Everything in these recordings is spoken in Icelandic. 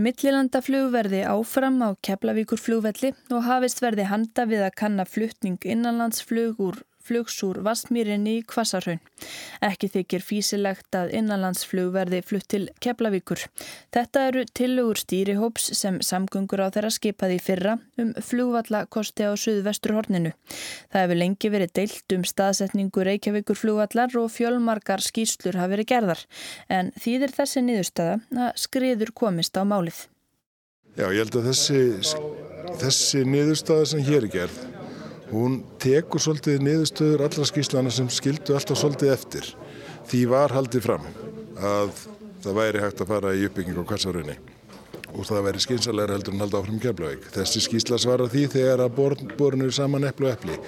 Millilandaflug verði áfram á Keflavíkur flugvelli og hafist verði handa við að kanna fluttning innanlandsflug úr flugs úr Vastmýrinni í Kvassarhaun. Ekki þykir físilegt að innanlandsflug verði flutt til Keflavíkur. Þetta eru tilugur stýrihóps sem samgöngur á þeirra skipaði fyrra um flugvallakosti á Suðvesturhorninu. Það hefur lengi verið deilt um staðsetningu Reykjavíkur flugvallar og fjölmarkar skýslur hafi verið gerðar. En þýðir þessi niðurstaða að skriður komist á málið. Já, ég held að þessi, þessi niðurstaða sem hér er gerð hún tekur svolítið niðurstöður allra skýrslana sem skildu alltaf svolítið eftir. Því var haldið fram að það væri hægt að fara í uppbygging á kvassarunni og það væri skynsalega heldur en halda áfram Keflavík. Þessi skýrsla svara því þegar að borinu er saman epplu og eppli.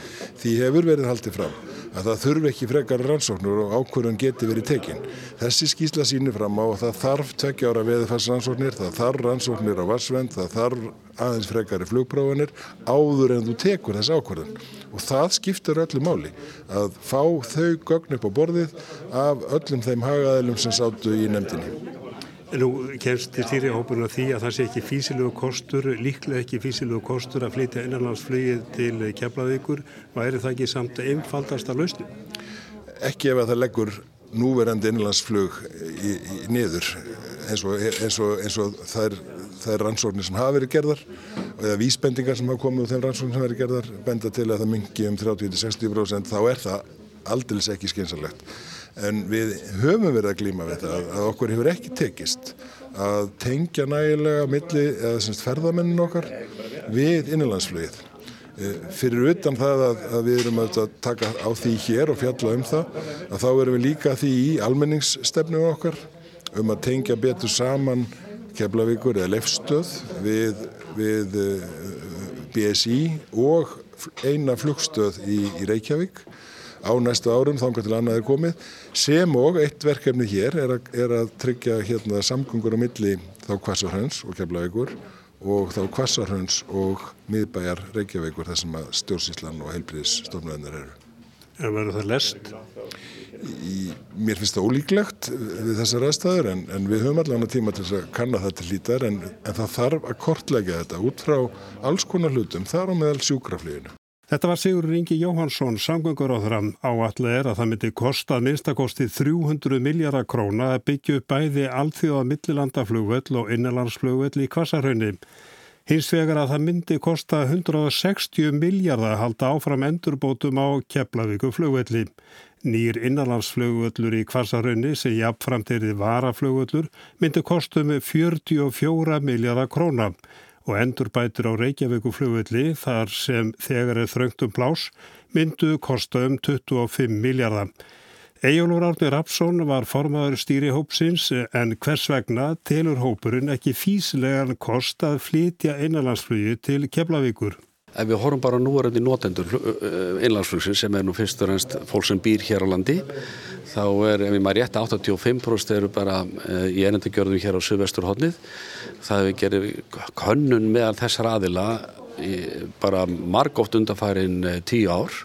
Því hefur verið haldið fram að það þurfi ekki frekar rannsóknur og ákvörðun geti verið tekinn. Þessi skýrsla sínir fram á að það þarf tvekja ára veðifarsrannsóknir, það þarf rannsóknir á varsvend, það þarf aðeins frekari flugprófanir áður en þú tekur þessi ákvörðun. Og það skiptur öllu máli að fá þau gögn upp á borðið af öllum þeim hagaðilum sem sáttu í nefndinni. Nú kemst til stýrihópurinn að því að það sé ekki físilegu kostur, líklega ekki físilegu kostur að flytja innanlandsflugið til Keflavíkur. Væri það ekki samt einfaldasta lausni? Ekki ef að það leggur núverandi innanlandsflug í, í niður eins og, eins og, eins og það er, er rannsóknir sem hafa verið gerðar eða vísbendingar sem hafa komið úr þeim rannsóknir sem hafa verið gerðar benda til að það mingi um 30-60% þá er það aldils ekki skynsalegt en við höfum verið að glýma við það að okkur hefur ekki tekist að tengja nægilega milli eða ferðamennin okkar við innanlandsflugið. E, fyrir utan það að, að við erum að taka á því hér og fjalla um það að þá erum við líka því í almenningsstefnum okkar um að tengja betur saman Keflavíkur eða Lefstöð við, við e, BSI og eina flugstöð í, í Reykjavík á næstu árum þangar til annað er komið sem og eitt verkefni hér er að, er að tryggja hérna, samgöngur á milli þá Kvassarhönns og Keflavíkur og þá Kvassarhönns og miðbæjar Reykjavíkur þar sem að stjórnsíslan og heilbríðisstofnöðunar eru. En verður það lest? Í, mér finnst það ólíklegt við þessar aðstæður en, en við höfum allavega tíma til að kanna það til lítar en, en það þarf að kortlega þetta út frá alls konar hlutum þar á meðal sjúkraflíðinu. Þetta var Sigur Ringi Jóhansson, samgöngur á þeirra áallu er að það myndi kosta minnstakosti 300 miljardar króna að byggja upp bæði allþjóða millilandaflugvöll og innanlandsflugvöll í Kvassarhaunni. Hins vegar að það myndi kosta 160 miljardar að halda áfram endurbótum á Keflavíku flugvölli. Nýr innanlandsflugvöllur í Kvassarhaunni sem jafnframt í varaflugvöllur myndi kostum 44 miljardar króna og endurbætur á Reykjavíku flugvelli þar sem þegar er þröngtum plás myndu kosta um 25 miljardar. Ejólur Árni Rapsson var formadur stýri hópsins en hvers vegna telur hópurinn ekki físlegan kost að flytja einanlandsflugi til Keflavíkur. Ef við horfum bara nú aðrandi notendur einlandsflugsins sem er nú fyrst og reynst fólk sem býr hér á landi þá er, ef ég maður rétt, 85% eru bara í einandagjörðum hér á Suðvesturhóllið. Það hefur gerið könnun meðal þessar aðila bara margótt undanfærin tíu ár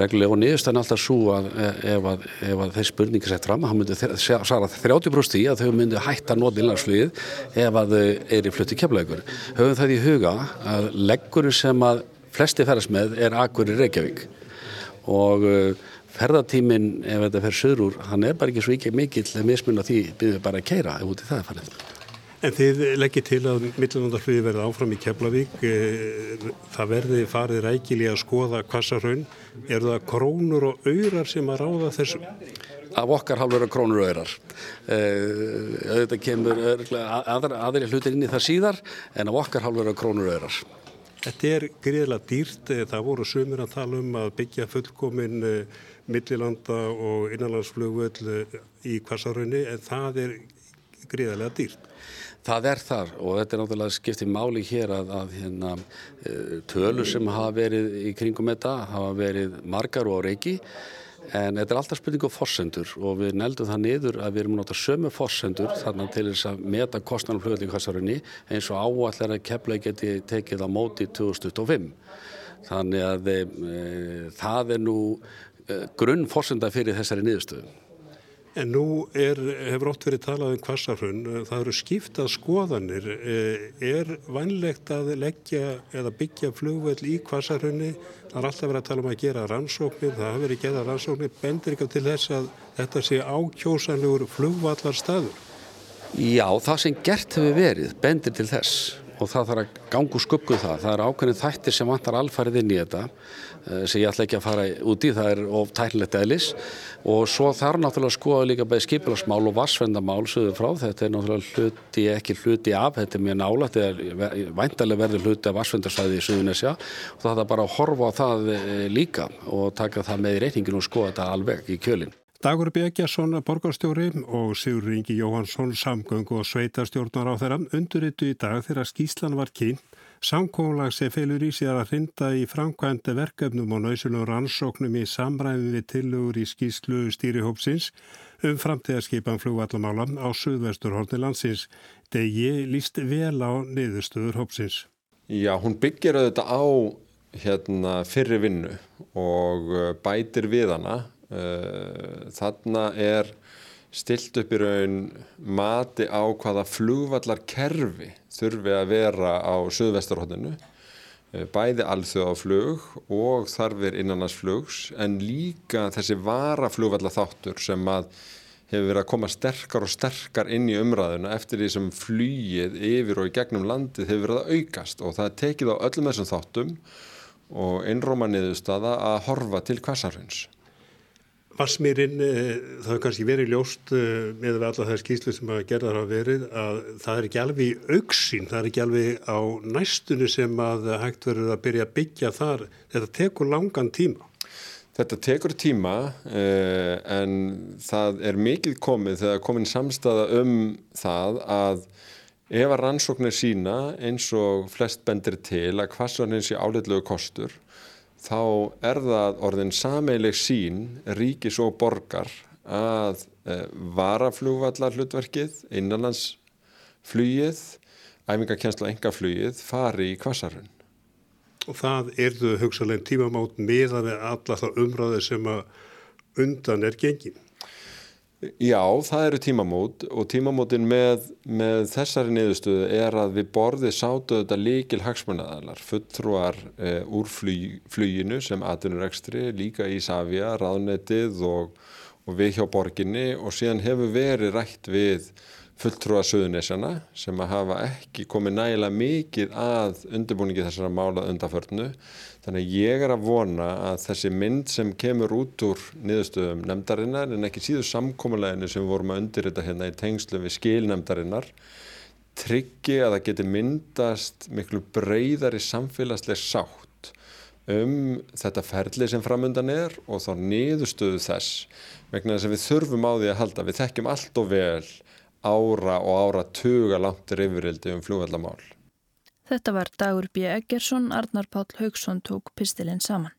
reglulega og niðurstæðan alltaf svo að ef að, að þeir spurningi sett fram, hann myndi svara 30% í að þau myndi hætta nót innlandsflugið ef að þau er í flutti kemlaugur. Höfum það í huga að leggurinn sem að flesti ferðast með er akkur í Reykjavík og uh, ferðartíminn ef þetta fer söður úr, hann er bara ekki svo ekki mikill að mismunna því byrjuð bara að keira ef út í það er farið. En þið leggir til að millinandarflöði verði áfram í Keflavík, eh, það verði farið rækili að skoða kvassarhaun, er það krónur og öyrar sem að ráða þessu? Af okkar halvur að krónur og. Eh, þetta kemur aðri, hlutir inn í það síðar en af okkar halvur að krónur og öyrar. Þetta er greiðilega dýrt, eh, það voru sömur að tala um að byggja fullkomin millilanda og innanlandsflugvöld í kvassarhaunni en það er greiðilega dýrt. Það er þar og þetta er náttúrulega skiptið máli hér að, að hérna, tölur sem hafa verið í kringum þetta hafa verið margar og á reiki en þetta er alltaf spurning á forsendur og við neldum það niður að við erum náttúrulega sömu forsendur þannig til þess að meta kostnarnum fljóðlíkastarunni eins og áallar að kepla geti tekið á móti 2025. Þannig að e, það er nú e, grunn forsenda fyrir þessari niðurstöðu. En nú er, hefur ótt verið talað um kvassarhraun, það eru skiptað skoðanir. Er vannlegt að leggja eða byggja flugveld í kvassarhraunni? Það er alltaf verið að tala um að gera rannsóknir, það hefur verið gerað rannsóknir, bendir ekki til þess að þetta sé ákjósanlegur flugvallar staður? Já, það sem gert hefur verið bendir til þess og það þarf að gangu skugguð um það. Það er ákveðin þættir sem vantar alfarið inn í þetta Eh, sem ég ætla ekki að fara út í, það er of tællilegt eðlis. Og svo þarf náttúrulega að skoða líka bæði skipilagsmál og vassvendamál sögðu frá, þetta er náttúrulega hluti, ekki hluti af, þetta er mjög nála, þetta er væntalega verður hluti af vassvendarsvæði í Suðunesja og það er bara að horfa á það eh, líka og taka það með í reyningin og skoða þetta alveg í kjölinn. Dagur Bjegjason, borgarstjóri og Sigur Ringi Jóhansson, samgöng og sveitarstjórnar á þeirra undurittu í dag þegar skíslan var kynnt Samkólag sem felur í sig að hrinda í framkvæmda verkefnum og náðsynum rannsóknum í samræðin við tilugur í skýslu stýrihópsins um framtíðarskipan flugvallamála á Suðvesturhorni landsins. Degi líst vel á niðurstöður hópsins. Já, hún byggir auðvitað á hérna, fyrri vinnu og uh, bætir við hana. Uh, þarna er stilt upp í raun mati á hvaða flugvallar kerfi þurfi að vera á söðvestarhóttinu eh, bæði alþjóðaflug og þarfir innanlandsflugs en líka þessi varaflugvallar þáttur sem að hefur verið að koma sterkar og sterkar inn í umræðuna eftir því sem flýið yfir og í gegnum landið hefur verið að aukast og það er tekið á öllum þessum þáttum og einróma niðurstaða að horfa til kvassarhunds. Vassmýrin, eh, það hefur kannski verið ljóst eh, með alla þær skýslu sem að gerða það að verið að það er ekki alveg í auksín, það er ekki alveg á næstunni sem að hægt verður að byrja að byggja þar. Þetta tekur langan tíma. Þetta tekur tíma eh, en það er mikið komið þegar komin samstaða um það að ef að rannsóknir sína eins og flest bendir til að hvað svo hins í áleitlegu kostur þá er það orðin sameileg sín ríkis og borgar að e, varaflugvallar hlutverkið, innanlandsflugið, æfingakjensla engaflugið fari í kvassarhund. Og það erðu hugsalegn tímamátt meðan við alla það umræði sem að undan er gengin. Já, það eru tímamót og tímamótin með, með þessari niðurstöðu er að við borðið sátu þetta líkil hagsmunnaðalar, fulltrúar e, úr flug, fluginu sem aðunur ekstri, líka í Savia, ráðnetið og, og við hjá borginni og síðan hefur verið rætt við fulltrúa söðunisjana sem að hafa ekki komið nægilega mikið að undirbúningi þessara mála undanförnu Þannig að ég er að vona að þessi mynd sem kemur út úr niðurstöðum nefndarinnar en ekki síðu samkómuleginu sem vorum að undirrita hérna í tengslu við skilnefndarinnar tryggi að það geti myndast miklu breyðari samfélagsleg sátt um þetta ferli sem framöndan er og þá niðurstöðu þess vegna þess að við þurfum á því að halda. Við þekkjum allt og vel ára og ára tuga langt reyfurildi um fljóðallamál. Þetta var Dagur B. Eggersson, Arnar Páll Haugsson tók pistilinn saman.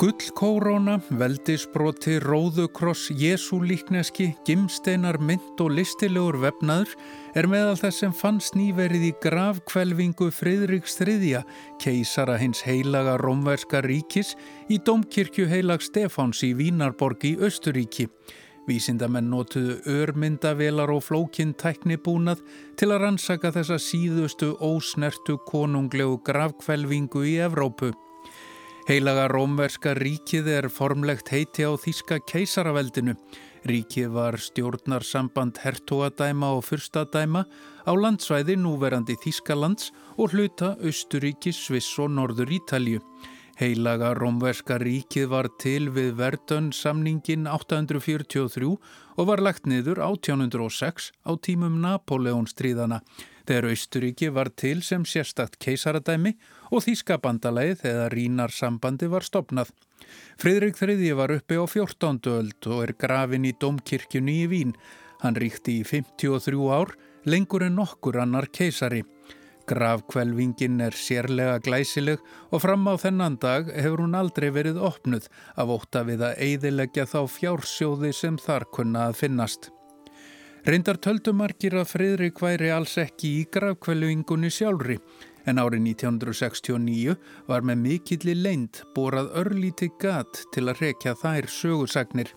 Gullkóróna, veldisbroti, róðukross, jésúlíkneski, gimsteinar, mynd og listilegur vefnaður er meðal þess sem fannst nýverið í gravkvelvingu Fridriks III, keisara hins heilaga romverska ríkis í domkirkju heilag Stefáns í Vínarborg í Östuríki. Vísindamenn notuðu örmyndavelar og flókinn tæknibúnað til að rannsaka þessa síðustu ósnertu konunglegu gravkvelvingu í Evrópu. Heilaga rómverska ríkið er formlegt heiti á Þíska keisaraveldinu. Ríkið var stjórnarsamband hertogadæma og fyrstadæma á landsvæði núverandi Þískalands og hluta Östuríki, Sviss og Norður Ítalju. Heilaga Rómverska ríkið var til við Verdun samningin 843 og var lagt niður 1806 á tímum Napoleon stríðana þegar Austuríki var til sem sérstakt keisaradæmi og Þískabandalagið þegar Rínar sambandi var stopnað. Fridrik III var uppi á 14. öld og er grafin í domkirkjunni í Vín. Hann ríkti í 53 ár, lengur en nokkur annar keisari. Grafkvelvingin er sérlega glæsileg og fram á þennan dag hefur hún aldrei verið opnuð af óta við að eidilegja þá fjársjóði sem þar kunna að finnast. Reyndar töldumarkir að Fridrik væri alls ekki í grafkvelvingunni sjálfri. En árið 1969 var með mikilli leind borað örlíti gat til að rekja þær sögursagnir.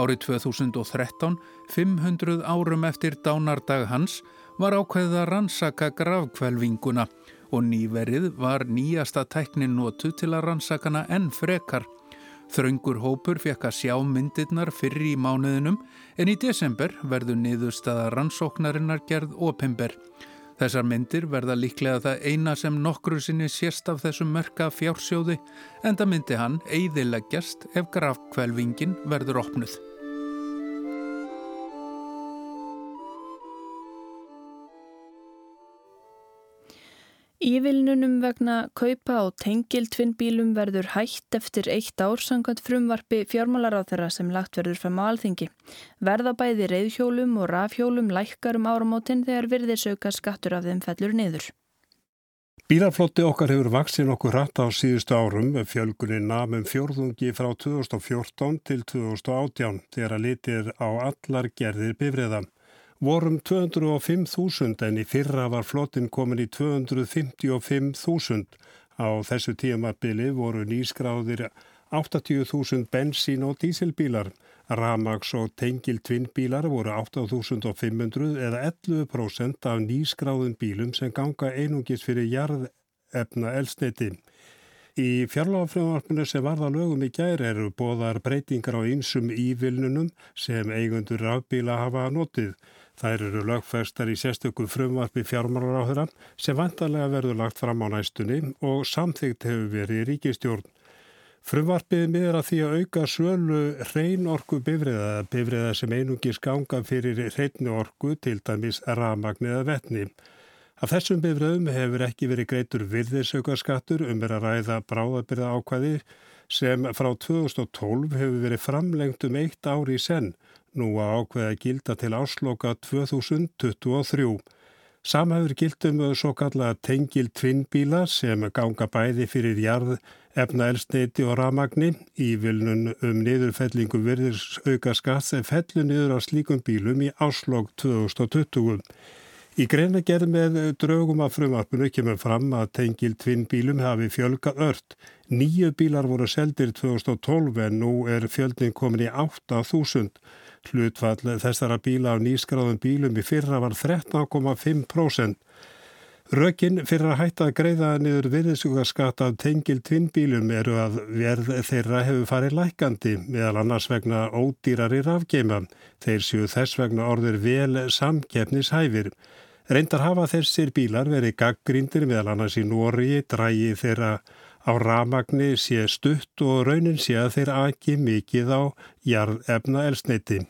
Árið 2013, 500 árum eftir dánardag hans, var ákveðið að rannsaka gravkvelvinguna og nýverið var nýjasta tæknin notu til að rannsakana enn frekar. Þraungur hópur fekk að sjá myndirnar fyrir í mánuðinum en í desember verður niðurstaða rannsóknarinnar gerð opimber. Þessar myndir verða líklega það eina sem nokkru sinni sérst af þessum mörka fjársjóði en það myndi hann eiðileggjast ef grafkvelvingin verður opnuð. Ívilnunum vegna kaupa á tengiltvinnbílum verður hætt eftir eitt ár sangkvæmt frumvarfi fjármálaráþara sem lagt verður fram á alþingi. Verða bæði reyðhjólum og rafhjólum lækkar um áramótin þegar virðisauka skattur af þeim fellur niður. Bílarflotti okkar hefur vaksin okkur rætt á síðustu árum fjölgunni namum fjórðungi frá 2014 til 2018 þegar að litir á allar gerðir bifriða vorum 205.000 en í fyrra var flottin komin í 255.000. Á þessu tímabili voru nýskráðir 80.000 bensín og dísilbílar. Ramags og tengil tvinnbílar voru 8.500 eða 11% af nýskráðum bílum sem ganga einungis fyrir jarðefna elsniti. Í fjarlagafröðumarpinu sem varða lögum í gæri eru bóðar breytingar á einsum ívilnunum sem eigundur rafbíla hafa notið. Þær eru lögfestar í sérstökum frumvarfi fjármálaráðura sem vantarlega verður lagt fram á næstunni og samþygt hefur verið í ríkistjórn. Frumvarfið miður að því að auka sölu hrein orku bifriða, bifriða sem einungis ganga fyrir hreitni orku til dæmis ramagn eða vettni. Af þessum bifriðum hefur ekki verið greitur virðisaukarskattur um verið að ræða bráðabyrða ákvæði sem frá 2012 hefur verið framlengt um eitt ári í senn nú að ákveða gilda til ásloka 2023. Sama hefur gildum svo kallega tengil tvinnbíla sem ganga bæði fyrir jarð, efna elstneiti og ramagni í vilnun um niðurfellingu verðis auka skatt sem fellu niður á slíkum bílum í áslokk 2020. Í greina gerð með draugum af frumarpunu kemur fram að tengil tvinnbílum hafi fjölga ört. Nýju bílar voru seldir 2012 en nú er fjöldin komin í 8000. Hlutfall þessara bíla af nýskráðum bílum í fyrra var 13,5%. Rökin fyrir að hætta að greiða niður virðisugarskatt af tengil tvinnbílum eru að verð þeirra hefur farið lækandi meðal annars vegna ódýrari rafgeima. Þeir séu þess vegna orður vel samkeppnishæfir. Reyndar hafa þessir bílar verið gaggríndir meðal annars í Nóri, drægi þeirra á ramagni sé stutt og raunin sé að þeir aki mikið á jarðefna elsneiti.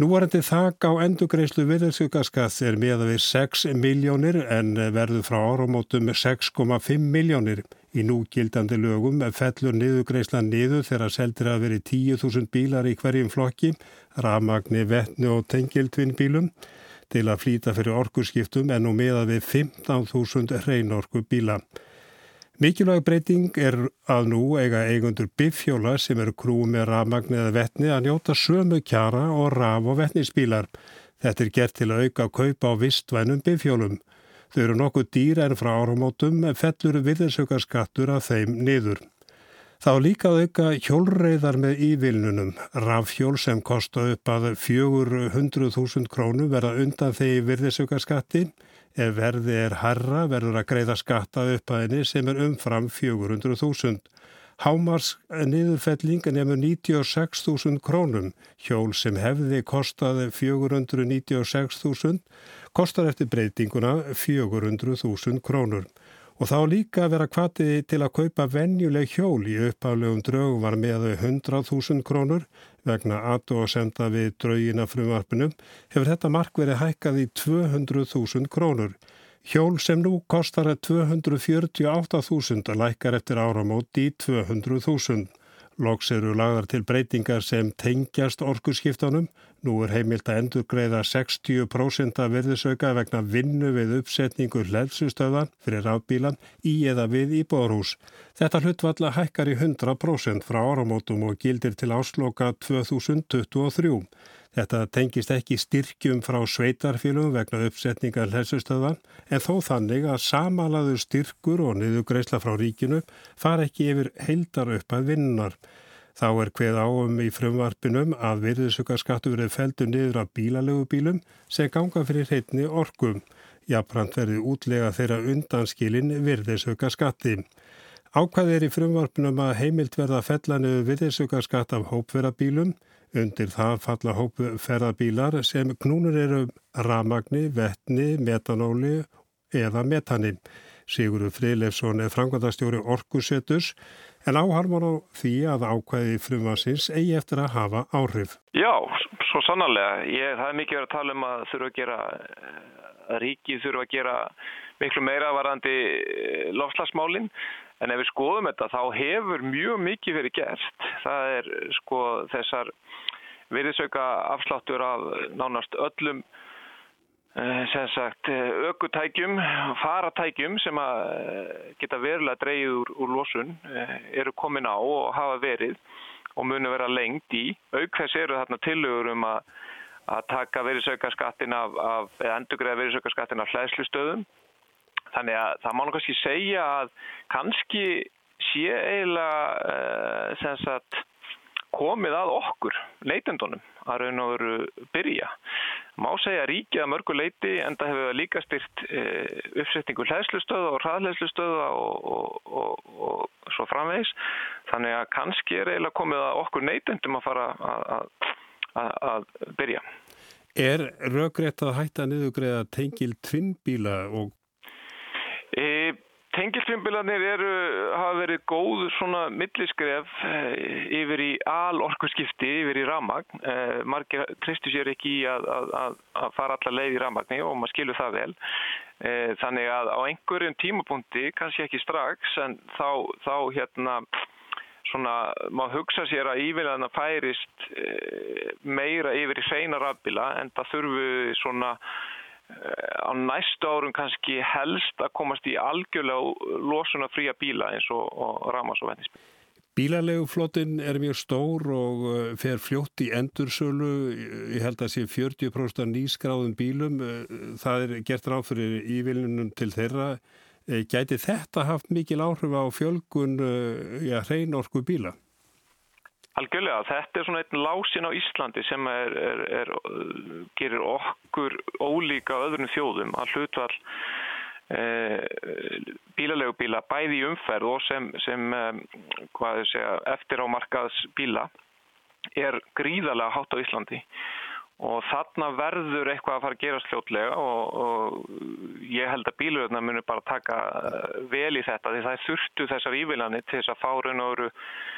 Nú varandi þak á endugreislu virðsökaskats er með að við 6 miljónir en verður frá áramótum 6,5 miljónir. Í núgildandi lögum fellur niðugreisla niður þegar seldir að veri 10.000 bílar í hverjum flokki, ramagni, vettni og tengiltvinnbílum til að flýta fyrir orkurskiptum en nú með að við 15.000 hreinorku bíla. Mikilvæg breyting er að nú eiga eigundur biffjóla sem eru krú með rafmagn eða vettni að njóta sömu kjara og raf- og vettnisbílar. Þetta er gert til að auka kaupa á vistvænum biffjólum. Þau eru nokkuð dýra en frá árumótum fellur viðinsaukarskattur að þeim niður. Þá líka auka hjólreiðar með ívilnunum. Rafhjól sem kosta upp að 400.000 krónu verða undan þegar virðisaukarskatti Ef verði er herra verður að greiða skatta upp að henni sem er umfram 400.000. Hámars niðurfelling nefnur 96.000 krónum. Hjól sem hefði kostaði 496.000 kostar eftir breytinguna 400.000 krónur. Og þá líka vera kvatið til að kaupa venjuleg hjól í uppálegum draugum var með 100.000 krónur vegna aðdó að senda við draugina frumvarpinum hefur þetta mark verið hækkað í 200.000 krónur. Hjól sem nú kostar 248.000 lækkar eftir áramóti í 200.000. Loks eru lagðar til breytingar sem tengjast orkurskiptunum. Nú er heimilt að endur greiða 60% af virðisauka vegna vinnu við uppsetningu hlæðsustöðan fyrir rafbílan í eða við í borhús. Þetta hlutvalla hækkar í 100% frá áramótum og gildir til ásloka 2023. Þetta tengist ekki styrkjum frá sveitarfélum vegna uppsetningar hlæsustöðan en þó þannig að samalaður styrkur og niðugreisla frá ríkinu far ekki yfir heildar upp að vinnar. Þá er hveð áum í frumvarpinum að virðisugarskattu verið feldu niður af bílalögubílum sem ganga fyrir heitni orkum. Jafnframt verði útlega þeirra undanskilin virðisugarskatti. Ákvæði er í frumvarpinum að heimilt verða að fella niður virðisugarskatt af hópverðabílum. Undir það falla hópferðabílar sem knúnur eru ramagni, vettni, metanóli eða metani. Sigurður Frilefsson er frangvandastjóri Orkusettus en áharmar á því að ákvæði frumansins eigi eftir að hafa áhrif. Já, svo sannarlega. Ég, það er mikið verið að tala um að þurfa að gera, að ríkið þurfa að gera miklu meira varandi eh, lofslagsmálinn en ef við skoðum þetta þá hefur mjög mikið verið gert. Það er sko þessar veriðsauka afsláttur af nánast öllum Eh, aukutækjum, faratækjum sem eh, geta verulega dreyið úr, úr losun eh, eru komin á og hafa verið og munu vera lengt í. Auk þess eru þarna tilugur um að, að taka veriðsaukaskattin af, af eða endugriða veriðsaukaskattin af hlæðslustöðum. Þannig að það má nú kannski segja að kannski sé eiginlega sagt komið að okkur, neytendunum, að raun og veru byrja. Má segja ríkið að mörgu leiti en það hefur líka styrt e, uppsetningu hlæðslustöða og hraðhlæðslustöða og, og, og, og svo framvegs. Þannig að kannski er eiginlega komið að okkur neytendum að fara að, að, að byrja. Er raugrétt að hætta niðugreða tengil tvinnbíla og... Tengiltvinnbilarnir hafa verið góð svona milliskref eh, yfir í alorkuskipti, yfir í ramagn. Eh, margir tristu sér ekki í að, að, að fara allar leið í ramagni og maður skilur það vel. Eh, þannig að á einhverjum tímapunkti, kannski ekki strax, en þá, þá hérna svona maður hugsa sér að íviljaðina færist meira yfir í hreina rafbila en það þurfu svona á næstu árum kannski helst að komast í algjörlega losuna fría bíla eins og, og ramas og vennisbíl. Bílaleguflottin er mjög stór og uh, fer fljótt í endursölu, ég held að sé 40% nýskráðum bílum, uh, það er gert ráð fyrir ívilnunum til þeirra. Gæti þetta haft mikil áhrif á fjölgun hreinorku bíla? Algjörlega, þetta er svona einn lásin á Íslandi sem er, er, er, gerir okkur ólíka öðrun þjóðum að hlutvall e, bílalegubíla bæði í umferð og sem, sem e, segja, eftir ámarkaðs bíla er gríðarlega hátt á Íslandi. Og þarna verður eitthvað að fara að gerast fljótlega og, og ég held að bíluröðna munir bara taka vel í þetta því það þurftu þessar ívillanir til þess að fá raun og Eh,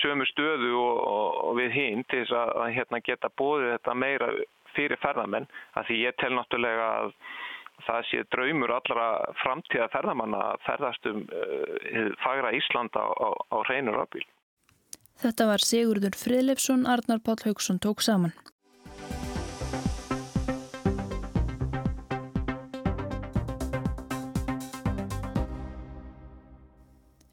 sömu stöðu og, og, og við hinn til þess að, að hérna, geta bóðið þetta meira fyrir ferðamenn að því ég tel náttúrulega að það sé draumur allra framtíða ferðamanna að ferðast um uh, fagra Íslanda á, á reynur afbíl. Þetta var Sigurður Frilefsson, Arnar Páll Haugsson tók saman.